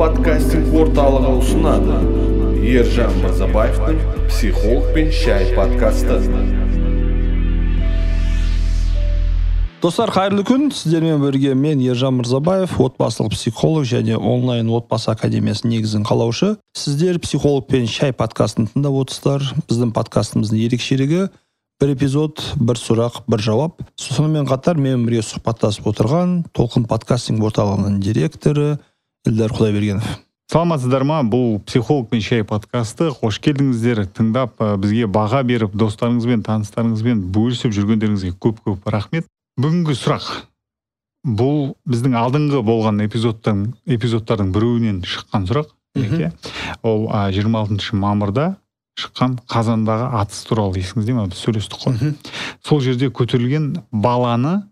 подкастинг орталығы ұсынады ержан мырзабаевтың психолог пен шай подкасты. Достар қайырлы күн. Сіздермен бірге мен ержан мырзабаев отбасылық психолог және онлайн отбасы академиясының негізін қалаушы. Сіздер психолог пен шай подкастын тыңдап отырсыздар. Біздің подкастымыздың ерекшелігі бір эпизод бір сұрақ бір жауап. Сонымен қатар менімен бірге сұхбаттасып отырған толқын подкастинг орталығының директоры эльдар құдайбергенов саламатсыздар ма? Бұл психолог пен шай подкасты. Қош келдіңіздер. Тыңдап бізге баға беріп достарыңызбен таныстарыңызбен бөлісіп жүргендеріңізге көп көп рахмет. Бүгінгі сұрақ. Бұл біздің алдыңғы болған эпизодтың эпизодтардың біреуінен шыққан сұрақ. Ол жиырма алтыншы мамырда шыққан қазандағы атыс туралы есіңізде ма біз сөйлестік қой. Сол жерде көтерілген баланы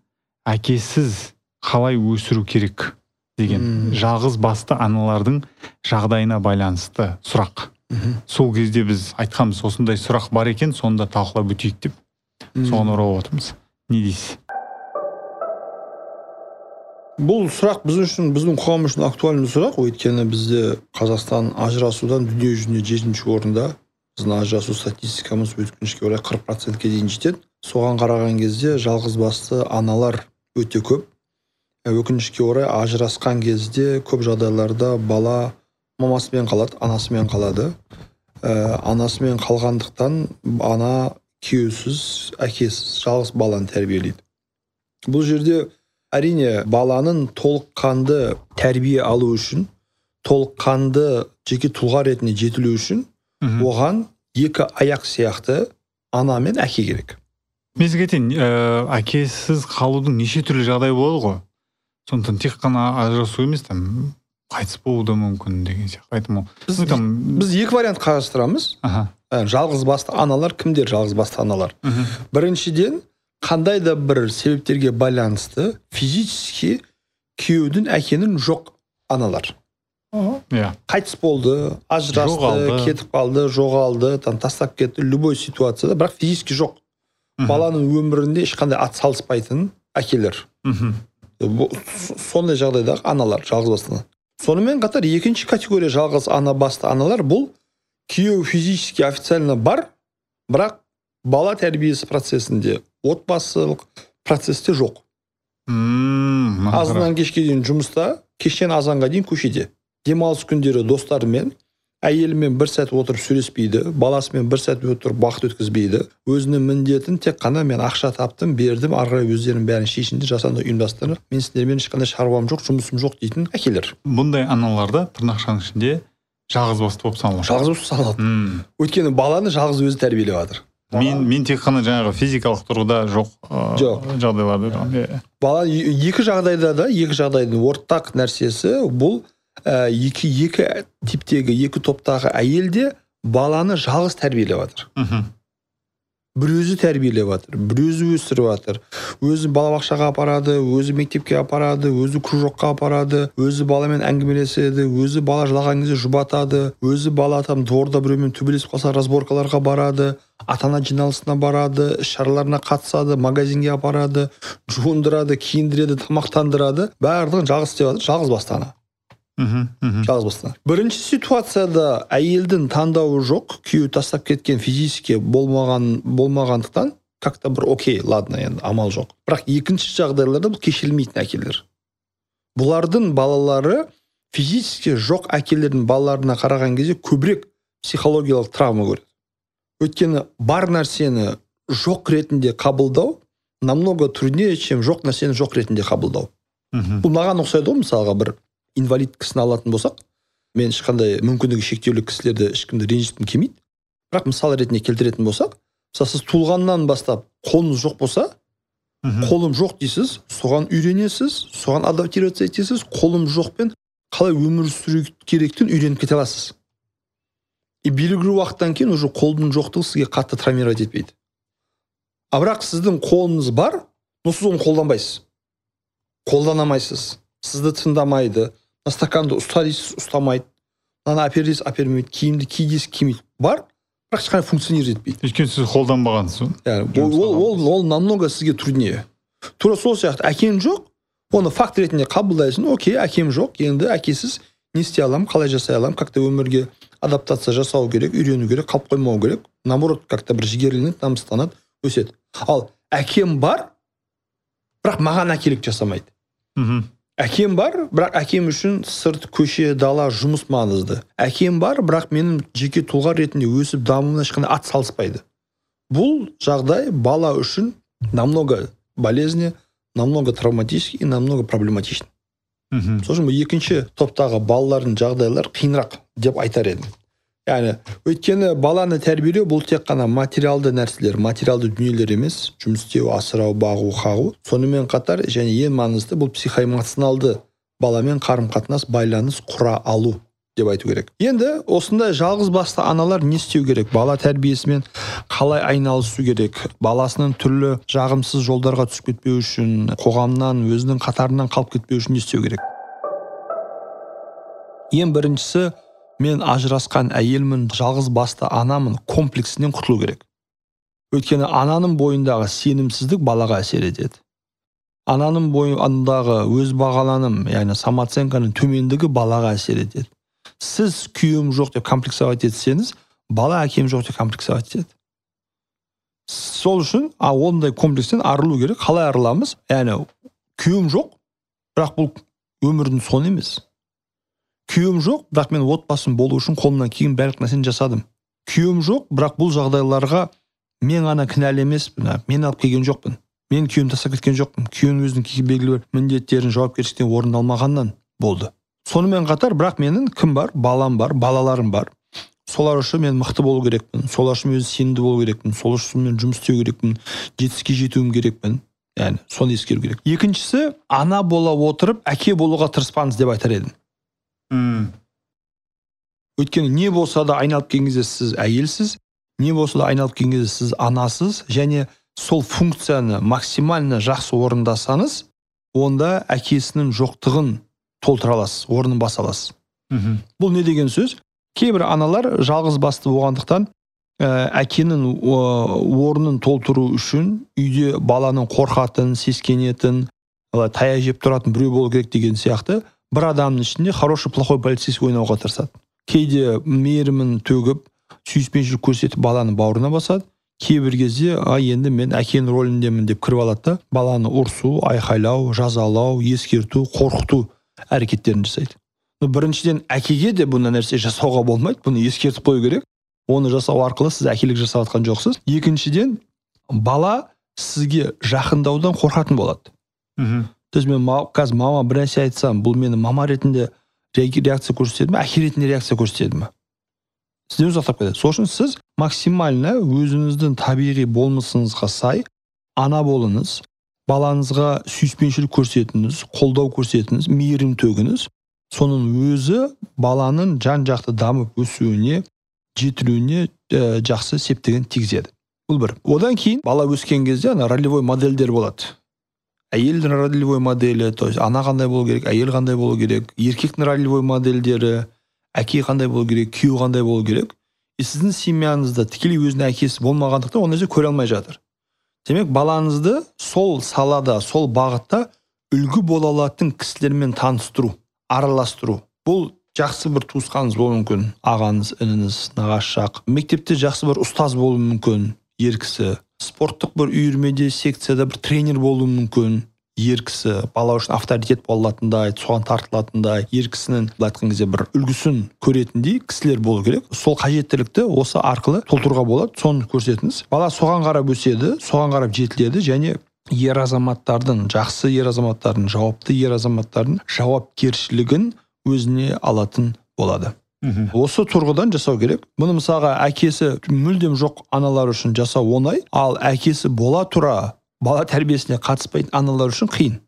әкесіз қалай өсіру керек? Деген жалғыз басты аналардың жағдайына байланысты сұрақ. Сол кезде біз айтқанбыз осындай сұрақ бар екен соны да талқылап өтейік деп. Соған оралып отырмыз. Не дейсіз? Бұл сұрақ біз үшін біздің қоғам үшін актуальный сұрақ. Өйткені бізде қазақстан ажырасудан дүние жүзінде жетінші орында. Біздің ажырасу статистикамыз өкінішке орай қырық процентке дейін жетеді. Соған қараған кезде жалғыз басты аналар өте көп. Өкінішке орай ажырасқан кезде көп жағдайларда бала мамасымен қалады анасымен қалады. Ә, анасымен қалғандықтан ана күйеусіз әкесіз жалғыз баланы тәрбиелейді. Бұл жерде әрине баланың толыққанды тәрбие алу үшін толыққанды жеке тұлға ретінде жетілу үшін оған екі аяқ сияқты ана мен әке керек. Мен сізге айтайын ә, әкесіз қалудың неше түрлі жағдай болады ғой? Сондықтан тек қана ажырасу емес там қайтыс болуы да мүмкін деген сияқты поэтому біз, там... біз екі вариант қарастырамыз аха ә, жалғыз басты аналар кімдер жалғыз басты аналар. Біріншіден қандай да бір себептерге байланысты физически күйеудің әкенің жоқ аналар. Иә. Қайтыс болды ажырасты кетіп қалды жоғалды там тастап кетті любой ситуацияда бірақ физически жоқ. Баланың өмірінде ешқандай ат салыспайтын әкелер сондай жағдайдағы аналар жалғыз басты. Сонымен қатар екінші категория жалғыз ана басты аналар бұл күйеу физически официально бар бірақ бала тәрбиесі процесінде отбасылық процесте жоқ. Азаннан кешке дейін жұмыста кештен азанға дейін көшеде. Демалыс күндері достарымен әйелімен бір сәт отырып сөйлеспейді баласымен бір сәт отырып уақыт өткізбейді. Өзінің міндетін тек қана мен ақша таптым бердім ары қарай өздерінің бәрін шешінді жасанды ұйымдастырып мен сендермен ешқандай шаруам жоқ жұмысым жоқ дейтін әкелер. Бұндай аналарды тырнақшаның ішінде жалғыз басты болып саналады жалғыз басты саналады өйткені баланы жалғыз өзі тәрбиелеп жатыр. Мен мен тек қана жаңағы физикалық тұрғыда жоқ жоқ. жағдайларды иә. Бала екі жағдайда да екі жағдайдың ортақ нәрсесі бұл екі екі типтегі екі топтағы әйел де баланы жалғыз тәрбиелеп жатыр бір өзі тәрбиелеп жатыр бір өзі өсіріп жатыр өзі балабақшаға апарады өзі мектепке апарады өзі кружокқа апарады өзі баламен әңгімелеседі өзі бала жылаған кезде жұбатады өзі бала там дворда біреумен төбелесіп қалса разборкаларға барады ата ана жиналысына барады іс шараларына қатысады магазинге апарады жуындырады киіндіреді тамақтандырады. Барлығын жалғыз істеп жатыр жалғыз басты ана мхм жалғыз басты. Бірінші ситуацияда әйелдің таңдауы жоқ күйеуі тастап кеткен физически болмаған болмағандықтан как то бір окей ладно енді амал жоқ. Бірақ екінші жағдайларда бұл кешірілмейтін әкелер. Бұлардың балалары физически жоқ әкелердің балаларына қараған кезде көбірек психологиялық травма көреді. Өйткені бар нәрсені жоқ ретінде қабылдау намного труднее чем жоқ нәрсені жоқ ретінде қабылдау. Мхм. Бұл маған ұқсайды ғой мысалға бір инвалид кісіні алатын болсақ мен ешқандай мүмкіндігі шектеулі кісілерді ешкімді ренжіткім келмейді. Бірақ мысал ретінде келтіретін болсақ мысалы сіз туылғаннан бастап қолыңыз жоқ болса қолым жоқ дейсіз соған үйренесіз соған адаптироваться етесіз қолым жоқпен қалай өмір сүру керектігін үйреніп кете аласыз. И белгілі уақыттан кейін уже қолдың жоқтығы сізге қатты травмировать етпейді. А бірақ сіздің қолыңыз бар но сіз оны қолданбайсыз. Қолдана алмайсыз сізді тыңдамайды. Мына стаканды ұста дейсіз ұстамайды. Мынаны әпер дейсіз әпермейді. Киімді ки дейсіз кимейді. Бар бірақ ешқандай функционировать етпейді өйткені сіз қолданбағансыз ол, ол, ол, ол намного сізге труднее. Тура сол сияқты. Әкең жоқ. Оны факт ретінде қабылдайсың. Окей әкем жоқ. Енді әкесіз не істей аламын қалай жасай аламын как то өмірге адаптация жасау керек үйрену керек қалып қоймау керек. Наоборот как то бір жігерленеді намыстанады өседі. Ал әкем бар бірақ маған әкелік жасамайды. Мхм. Әкем бар бірақ әкем үшін сырт көше дала жұмыс маңызды. Әкем бар бірақ менің жеке тұлға ретінде өсіп дамуыма ешқандай ат салыспайды. Бұл жағдай бала үшін намного болезнее намного травматический и намного проблематичный. Мхм. Сол үшін екінші топтағы балалардың жағдайлары қиынырақ деп айтар едім. Яғни өйткені баланы тәрбиелеу бұл тек қана материалды нәрселер материалды дүниелер емес жұмыс істеу асырау бағу қағу. Сонымен қатар және ең маңызды бұл психоэмоционалды баламен қарым қатынас байланыс құра алу деп айту керек. Енді осындай жалғыз басты аналар не істеу керек? Бала тәрбиесімен қалай айналысу керек? Баласының түрлі жағымсыз жолдарға түсіп кетпеу үшін қоғамнан өзінің қатарынан қалып кетпеу үшін не істеу керек? Ең біріншісі мен ажырасқан әйелмін жалғыз басты анамын комплексінен құтылу керек. Өйткені ананың бойындағы сенімсіздік балаға әсер етеді. Ананың бойындағы өз бағаланым яғни самооценканың төмендігі балаға әсер етеді. Сіз күйеуім жоқ деп комплексовать етсеңіз бала әкем жоқ деп комплексовать етеді. Сол үшін а ондай комплекстен арылу керек. Қалай арыламыз? Яғни күйеуім жоқ бірақ бұл өмірдің соңы емес. Күйеуім жоқ бірақ мен отбасым болу үшін қолымнан келген барлық нәрсені жасадым. Күйеуім жоқ бірақ бұл жағдайларға мен ғана кінәлі емеспін. Мен алып келген жоқпын. Мен күйеуімді тастап кеткен жоқпын. Күйеуім өзінің белгілі бір міндеттерін жауапкершіліктен орындалмағаннан болды. Сонымен қатар бірақ менің кім бар? Балам бар балаларым бар. Солар үшін мен мықты болу керекпін. Солар үшін мен сенімді болу керекпін. Сол үшін мен жұмыс істеу керекпін. Жетістікке жетуім керекпін. Яғни соны ескеру керек. Екіншісі ана бола отырып әке болуға тырыспаңыз деп айтар едім. Мм. Өйткені не болса да айналып келген кезде сіз әйелсіз не болса да айналып келген кезде сіз анасыз және сол функцияны максимально жақсы орындасаңыз онда әкесінің жоқтығын толтыра аласыз орнын баса аласыз. Мхм. Бұл не деген сөз? Кейбір аналар жалғыз басты болғандықтан ә, әкенің орнын толтыру үшін үйде баланың қорқатын сескенетін таяқ жеп тұратын біреу болу керек деген сияқты. Бір адамның ішінде хороший плохой полицейский ойнауға тырысады. Кейде мейірімін төгіп сүйіспеншілік көрсетіп баланы бауырына басады. Кейбір кезде а енді мен әкенің рөліндемін деп кіріп алады да баланы ұрсу айқайлау жазалау ескерту қорқыту әрекеттерін жасайды. Ну біріншіден әкеге де бұндай нәрсе жасауға болмайды. Бұны ескертіп қою керек. Оны жасау арқылы сіз әкелік жасап жатқан жоқсыз. Екіншіден бала сізге жақындаудан қорқатын болады. Мхм. Есть мен қазір мама бір нәрсе айтсам бұл мені мама ретінде реакция көрсетеді ме әке ретінде реакция көрсетеді ме? Сізден ұзақтап кетеді сол үшін сіз максимально өзіңіздің табиғи болмысыңызға сай ана болыңыз балаңызға сүйіспеншілік көрсетіңіз қолдау көрсетіңіз мейірім төгіңіз. Соның өзі баланың жан жақты дамып өсуіне жетілуіне ә, жақсы септігін тигізеді. Бұл бір. Одан кейін бала өскен кезде ана ролевой модельдер болады. Әйелдің ролевой моделі то есть ана қандай болу керек әйел қандай болу керек еркектің ролевой модельдері әке қандай болу керек күйеу қандай болу керек. И сіздің семьяңызда тікелей өзінің әкесі болмағандықтан ол нәрсе көре алмай жатыр. Демек балаңызды сол салада сол бағытта үлгі бола алатын кісілермен таныстыру араластыру. Бұл жақсы бір туысқаныңыз болуы мүмкін ағаңыз ініңіз нағашы жақ мектепте жақсы бір ұстаз болуы мүмкін ер кісі. Спорттық бір үйірмеде секцияда бір тренер болуы мүмкін. Ер кісі бала үшін авторитет бола алатындай соған тартылатындай ер кісінің былай айтқан кезде бір үлгісін көретіндей кісілер болу керек. Сол қажеттілікті осы арқылы толтыруға болады. Соны көрсетіңіз. Бала соған қарап өседі соған қарап жетіледі және ер азаматтардың жақсы ер азаматтардың жауапты ер азаматтардың жауапкершілігін өзіне алатын болады. Мхм. Осы тұрғыдан жасау керек. Бұны мысалға әкесі мүлдем жоқ аналар үшін жасау оңай. Ал әкесі бола тұра бала тәрбиесіне қатыспайтын аналар үшін қиын.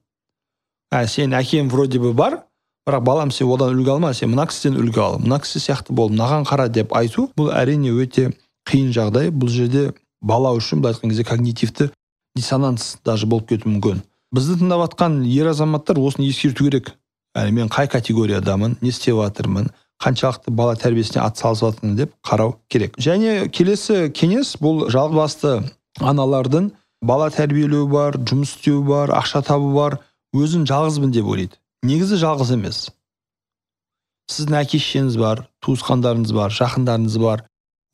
Ә, сен әкең вроде бы бар бірақ балам сен одан үлгі алма сен мына кісіден үлгі ал. Мына кісі сияқты бол мынаған қара деп айту бұл әрине өте қиын жағдай. Бұл жерде бала үшін былай айтқан кезде когнитивті диссонанс даже болып кетуі мүмкін. Бізді тыңдап жатқан ер азаматтар осыны ескерту керек. Яғни мен қай категориядамын не істеп жатырмын қаншалықты бала тәрбиесіне атсалысып жатырмын деп қарау керек. Және келесі кеңес бұл жалғызбасты аналардың бала тәрбиелеу бар жұмыс істеу бар ақша табу бар өзін жалғызбын деп ойлайды. Негізі жалғыз емес. Сіздің әке шешеңіз бар туысқандарыңыз бар жақындарыңыз бар.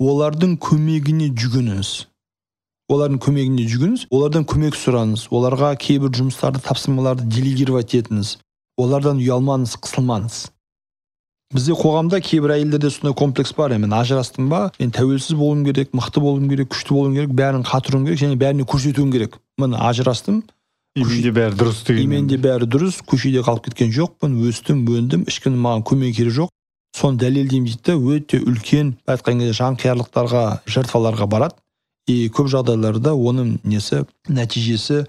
Олардың көмегіне жүгініңіз. Олардың көмегіне жүгініңіз олардан көмек сұраңыз оларға кейбір жұмыстарды тапсырмаларды делегировать етіңіз. Олардан ұялмаңыз қысылмаңыз. Бізде қоғамда кейбір әйелдерде сондай комплекс бар. Мен ажырастым ба мен тәуелсіз болуым керек мықты болуым керек күшті болуым керек бәрін қатыруым керек және бәріне көрсетуім керек. Міне ажырастым. Менде бәрі дұрыс деген менде бәрі дұрыс. Көшеде қалып кеткен жоқпын өстім өндім. Ешкімнің маған көмегі керегі жоқ. Соны дәлелдеймін дейді да өте үлкен былай айтқан кезде жанқиярлықтарға жертваларға барады. И көп жағдайларда оның несі нәтижесі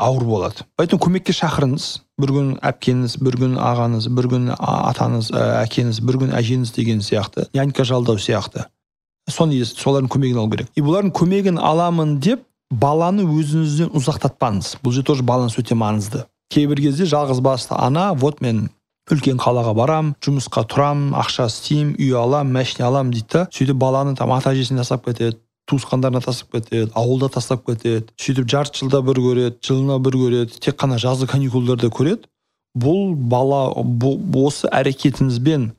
ауыр болады. Поэтому көмекке шақырыңыз. Бір күн әпкеңіз бір күн ағаңыз бір күн атаңыз әкеңіз бір күн әжеңіз деген сияқты. Нянька жалдау сияқты. Соны солардың көмегін алу керек. И бұлардың көмегін аламын деп баланы өзіңізден ұзақтатпаңыз. Бұл жерде тоже баланс өте маңызды. Кейбір кезде жалғыз басты ана вот мен үлкен қалаға барам жұмысқа тұрам ақша істеймін үй алам машина алам дейді да сөйтіп баланы там ата әжесіне тастап кетеді. Туысқандарына тастап кетеді ауылда тастап кетеді сөйтіп жарты жылда бір көреді жылына бір көреді тек қана жазғы каникулдарда көреді. Бұл бала бұл, осы әрекетіңізбен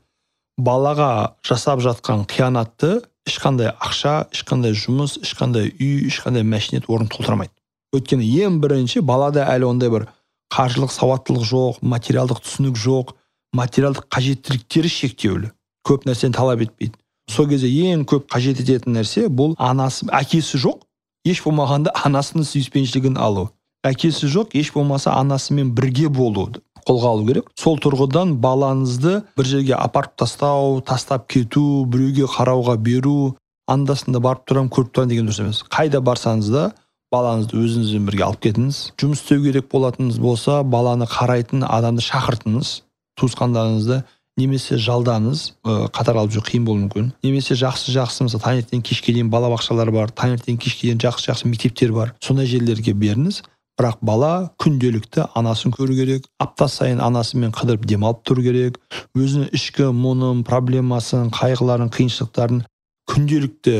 балаға жасап жатқан қиянатты ешқандай ақша ешқандай жұмыс ешқандай үй ешқандай мәшинет орын толтырмайды өйткені ең бірінші балада әлі ондай бір қаржылық сауаттылық жоқ материалдық түсінік жоқ материалдық қажеттіліктері шектеулі. Көп нәрсені талап етпейді. Сол кезде ең көп қажет ететін нәрсе бұл анасы әкесі жоқ еш болмағанда анасының сүйіспеншілігін алу. Әкесі жоқ еш болмаса анасымен бірге болуды қолға алу керек. Сол тұрғыдан балаңызды бір жерге апарып тастау тастап кету біреуге қарауға беру андасында барып тұрамын көріп тұрамын деген дұрыс емес. Қайда барсаңыз да балаңызды өзіңізбен бірге алып кетіңіз. Жұмыс істеу керек болатыныңыз болса баланы қарайтын адамды шақыртыңыз. Туысқандарыңызды немесе жалдаңыз ә, қатар алып жүру қиын болуы мүмкін. Немесе жақсы жақсы мысалы таңертең кешке дейін балабақшалар бар таңертең кешке дейін жақсы жақсы мектептер бар. Сондай жерлерге беріңіз. Бірақ бала күнделікті анасын көру керек. Апта сайын анасымен қыдырып демалып тұру керек. Өзінің ішкі мұңын проблемасын қайғыларын қиыншылықтарын күнделікті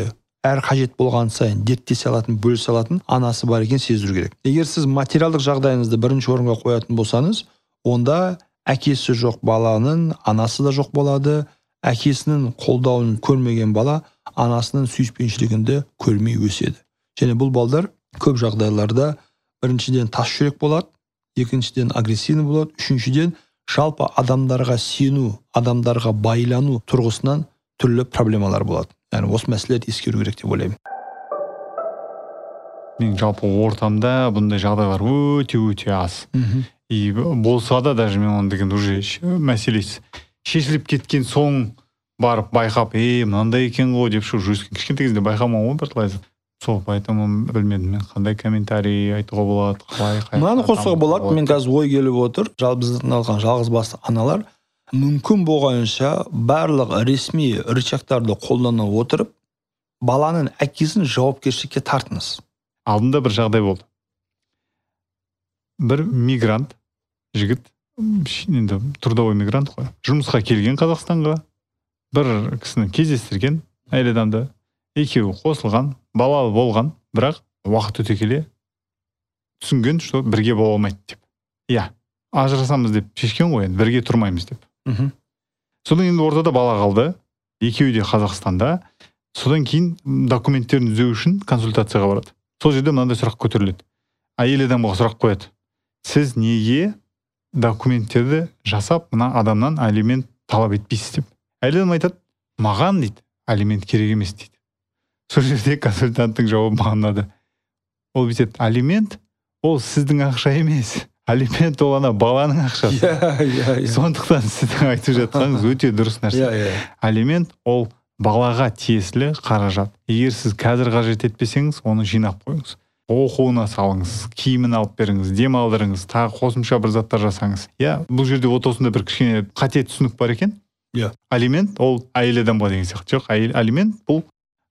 әр қажет болған сайын дерттесе алатын бөлісе алатын анасы бар екенін сездіру керек. Егер сіз материалдық жағдайыңызды бірінші орынға қоятын болсаңыз онда әкесі жоқ баланың анасы да жоқ болады әкесінің қолдауын көрмеген бала анасының сүйіспеншілігін көрмей өседі. Және бұл балдар көп жағдайларда біріншіден тас жүрек болады екіншіден агрессивный болады үшіншіден жалпы адамдарға сену адамдарға байлану тұрғысынан түрлі проблемалар болады. Яғни осы мәселелерді ескеру керек деп ойлаймын. Менің жалпы ортамда бұндай жағдайлар өте өте аз. Мхм. И болса да даже мен оны деген уже мәселесі. Шешіліп кеткен соң барып байқап е мынандай екен ғой деп шу өскен кішкентай кезде байқамаған ғой былай сол поэтому білмедім мен қандай комментарий айтуға болады қалай мынаны қосуға болады. мен қазір ой келіп отыр. Біздің алған жалғыз басты аналар мүмкін болғанша барлық ресми рычагтарды қолдана отырып баланың әкесін жауапкершілікке тартыңыз. Алдында бір жағдай болды. Бір мигрант жігіт енді трудовой мигрант қой. Жұмысқа келген қазақстанға бір кісіні кездестірген әйел адамды екеуі қосылған балалы болған бірақ уақыт өте келе түсінген что бірге бола алмайды деп. Иә ажырасамыз деп шешкен ғой енді бірге тұрмаймыз деп. Мхм. Содан енді ортада бала қалды екеуі де қазақстанда. Содан кейін документтерін түзеу үшін консультацияға барады. Сол жерде мынандай сұрақ көтеріледі. Әйел адамға сұрақ қояды. Сіз неге документтерді жасап мына адамнан алимент талап етпейсіз деп. Әйел адам айтады маған дейді алимент керек емес дейді. Сол жерде консультанттың жауабы маған ұнады ол бүйтеді алимент ол сіздің ақша емес алимент ол ана баланың ақшасы иә иә иә. Сондықтан сіздің айтып жатқаныңыз өте дұрыс нәрсе. Иә иә. Алимент ол балаға тиесілі қаражат. Егер сіз қазір қажет етпесеңіз оны жинап қойыңыз. Оқуына салыңыз киімін алып беріңіз демалдырыңыз тағы қосымша бір заттар жасаңыз. Иә бұл жерде вот осындай бір кішкене қате түсінік бар екен? Иә. Алимент ол әйел адамға деген сияқты. Жоқ әйел алимент бұл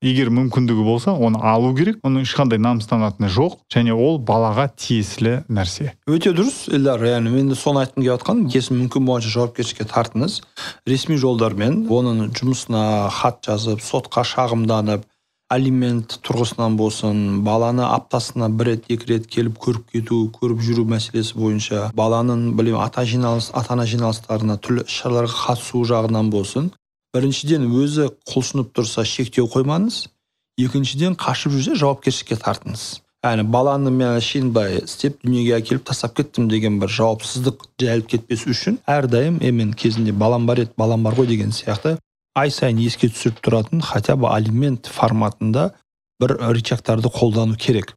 егер мүмкіндігі болса оны алу керек оның ешқандай намыстанатыны жоқ және ол балаға тиесілі нәрсе. Өте дұрыс эльдар. Яғни мен де соны айтқым келіп жатқан кесін мүмкін болғанша жауапкершілікке тартыңыз. Ресми жолдармен оның жұмысына хат жазып сотқа шағымданып алимент тұрғысынан болсын баланы аптасына бір рет екі рет келіп көріп кету көріп жүру мәселесі бойынша баланың білем ата жиналыс ата ана жиналыстарына түрлі іс шараларға қатысу жағынан болсын. Біріншіден өзі құлшынып тұрса шектеу қоймаңыз. Екіншіден қашып жүрсе жауапкершілікке тартыңыз. Яғни баланы мен әшейін былай істеп дүниеге әкеліп тастап кеттім деген бір жауапсыздық жайылып кетпес үшін әрдайым е мен кезінде балам бар еді балам бар ғой деген сияқты ай сайын еске түсіріп тұратын хотя бы алимент форматында бір рычагтарды қолдану керек.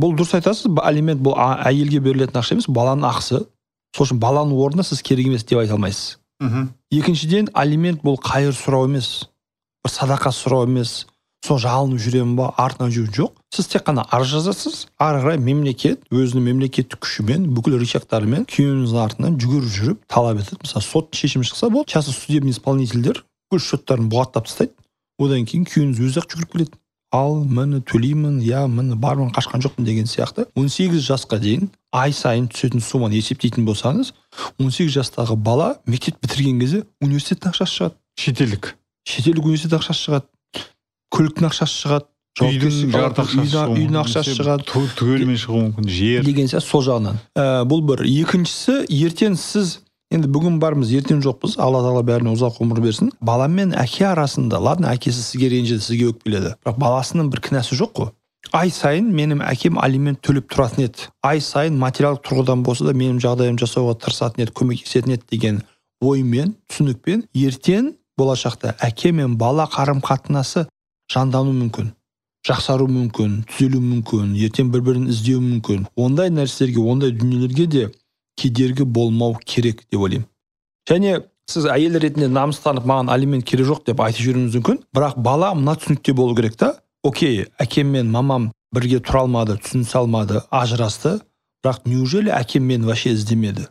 Бұл дұрыс айтасыз? Алимент бұл әйелге берілетін ақша емес баланың ақысы. Сол үшін баланың орнына сіз керек емес деп айта алмайсыз. Мхм. Екіншіден алимент бұл қайыр сұрау емес бір садақа сұрау емес. Сол жалынып жүремін ба артынан жүру жоқ. Сіз тек қана арыз жазасыз. Ары қарай мемлекет өзінің мемлекеттік күшімен бүкіл рычагтарымен күйеуіңіздің артынан жүгіріп жүріп талап етеді. Мысалы сот шешімі шықса болды часто судебный исполнительдер бүкіл счеттарын бұғаттап тастайды. Одан кейін күйеуіңіз өзі ақ жүгіріп келеді ал міне төлеймін иә міне бармын қашқан жоқпын деген сияқты. 18 жасқа дейін ай сайын түсетін сумманы есептейтін болсаңыз 18 жастағы бала мектеп бітірген кезде университеттің ақшасы шығады. Шетелдік. Шетелдік университет ақшасы шығады. Көліктің ақшасы шығады. Үйдің жарты үйдің ақшасы шығады. түгелімен шығуы мүмкін. Жер. Деген сияқты сол жағынан. Ә, бұл бір. Екіншісі ертең сіз енді бүгін бармыз ертең жоқпыз. Алла тағала бәріне ұзақ ғұмыр берсін. Бала мен әке арасында ладно әкесі сізге ренжіді сізге өкпеледі. Бірақ баласының бір кінәсі жоқ қой. Ай сайын менің әкем алимент төлеп тұратын еді. Ай сайын материалдық тұрғыдан болса да менің жағдайымды жасауға тырысатын еді көмектесетін еді деген оймен түсінікпен ертең болашақта әке мен бала қарым қатынасы жандану мүмкін жақсару мүмкін түзелу мүмкін ертең бір бірін іздеуі мүмкін. Ондай нәрселерге ондай дүниелерге де кедергі болмау керек деп ойлаймын. Және сіз әйел ретінде намыстанып маған алимент керек жоқ деп айтып жіберуіңіз мүмкін. Бірақ бала мына түсінікте болу керек та. Окей әкем мен мамам бірге тұра алмады түсінісе алмады ажырасты. Бірақ неужели әкем мені вообще іздемеді?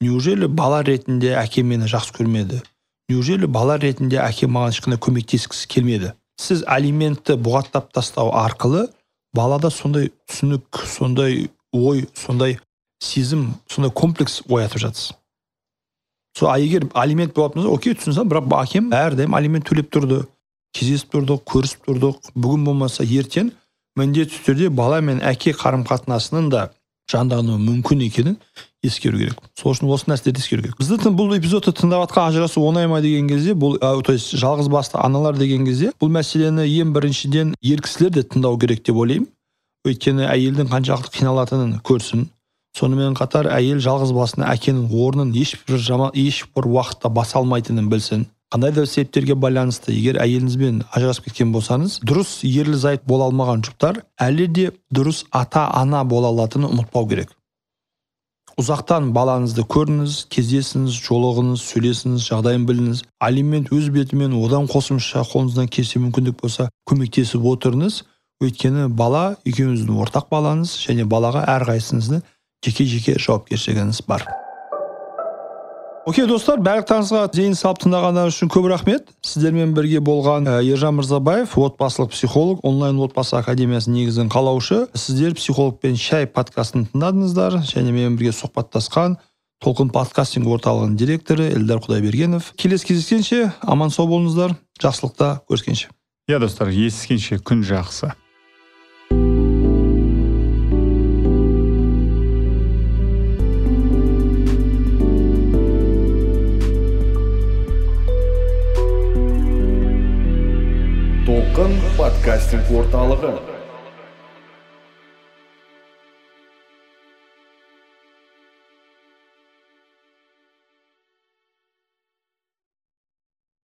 Неужели бала ретінде әкем мені жақсы көрмеді? Неужели бала ретінде әкем маған ешқандай көмектескісі келмеді? Сіз алиментті бұғаттап тастау арқылы балада сондай түсінік сондай ой сондай сезім сондай комплекс оятып жатсыз сол а егер алимент болатын болса окей түсінсем бірақ әкем әрдайым алимент төлеп тұрды. Кездесіп тұрдық көрісіп тұрдық. Бүгін болмаса ертең міндетті түрде бала мен әке қарым қатынасының да жандануы мүмкін екенін ескеру керек. Сол үшін осы нәрселерді ескеру керек. Бізді бұл эпизодты тыңдап жатқан ажырасу оңай ма деген кезде бұл ә, то есть жалғыз басты аналар деген кезде бұл мәселені ең біріншіден ер кісілер де тыңдау керек деп ойлаймын. Өйткені әйелдің қаншалықты қиналатынын көрсін. Сонымен қатар әйел жалғыз басына әкенің орнын ешбір жама ешбір уақытта баса алмайтынын білсін. Қандай да себептерге байланысты егер әйеліңізбен ажырасып кеткен болсаңыз дұрыс ерлі зайып бола алмаған жұптар әлі де дұрыс ата ана бола алатынын ұмытпау керек. Ұзақтан балаңызды көріңіз кездесіңіз жолығыңыз сөйлесіңіз жағдайын біліңіз. Алимент өз бетімен одан қосымша қолыңыздан келсе мүмкіндік болса көмектесіп отырыңыз. Өйткені бала екеуіңіздің ортақ балаңыз және балаға әрқайсыңыздың жеке жеке жауапкершілігіңіз бар. Окей достар барлықтарыңызға зейін салып тыңдағандарыңыз үшін көп рахмет. Сіздермен бірге болған ә, ержан мырзабаев отбасылық психолог онлайн отбасы академиясының негізін қалаушы. Сіздер психологпен шай подкастын тыңдадыңыздар және менімен бірге сұхбаттасқан толқын подкастинг орталығының директоры эльдар құдайбергенов. Келесі кездескенше аман сау болыңыздар жақсылықта көріскенше. Иә достар естіскенше күн жақсы. Толқын подкастинг орталығы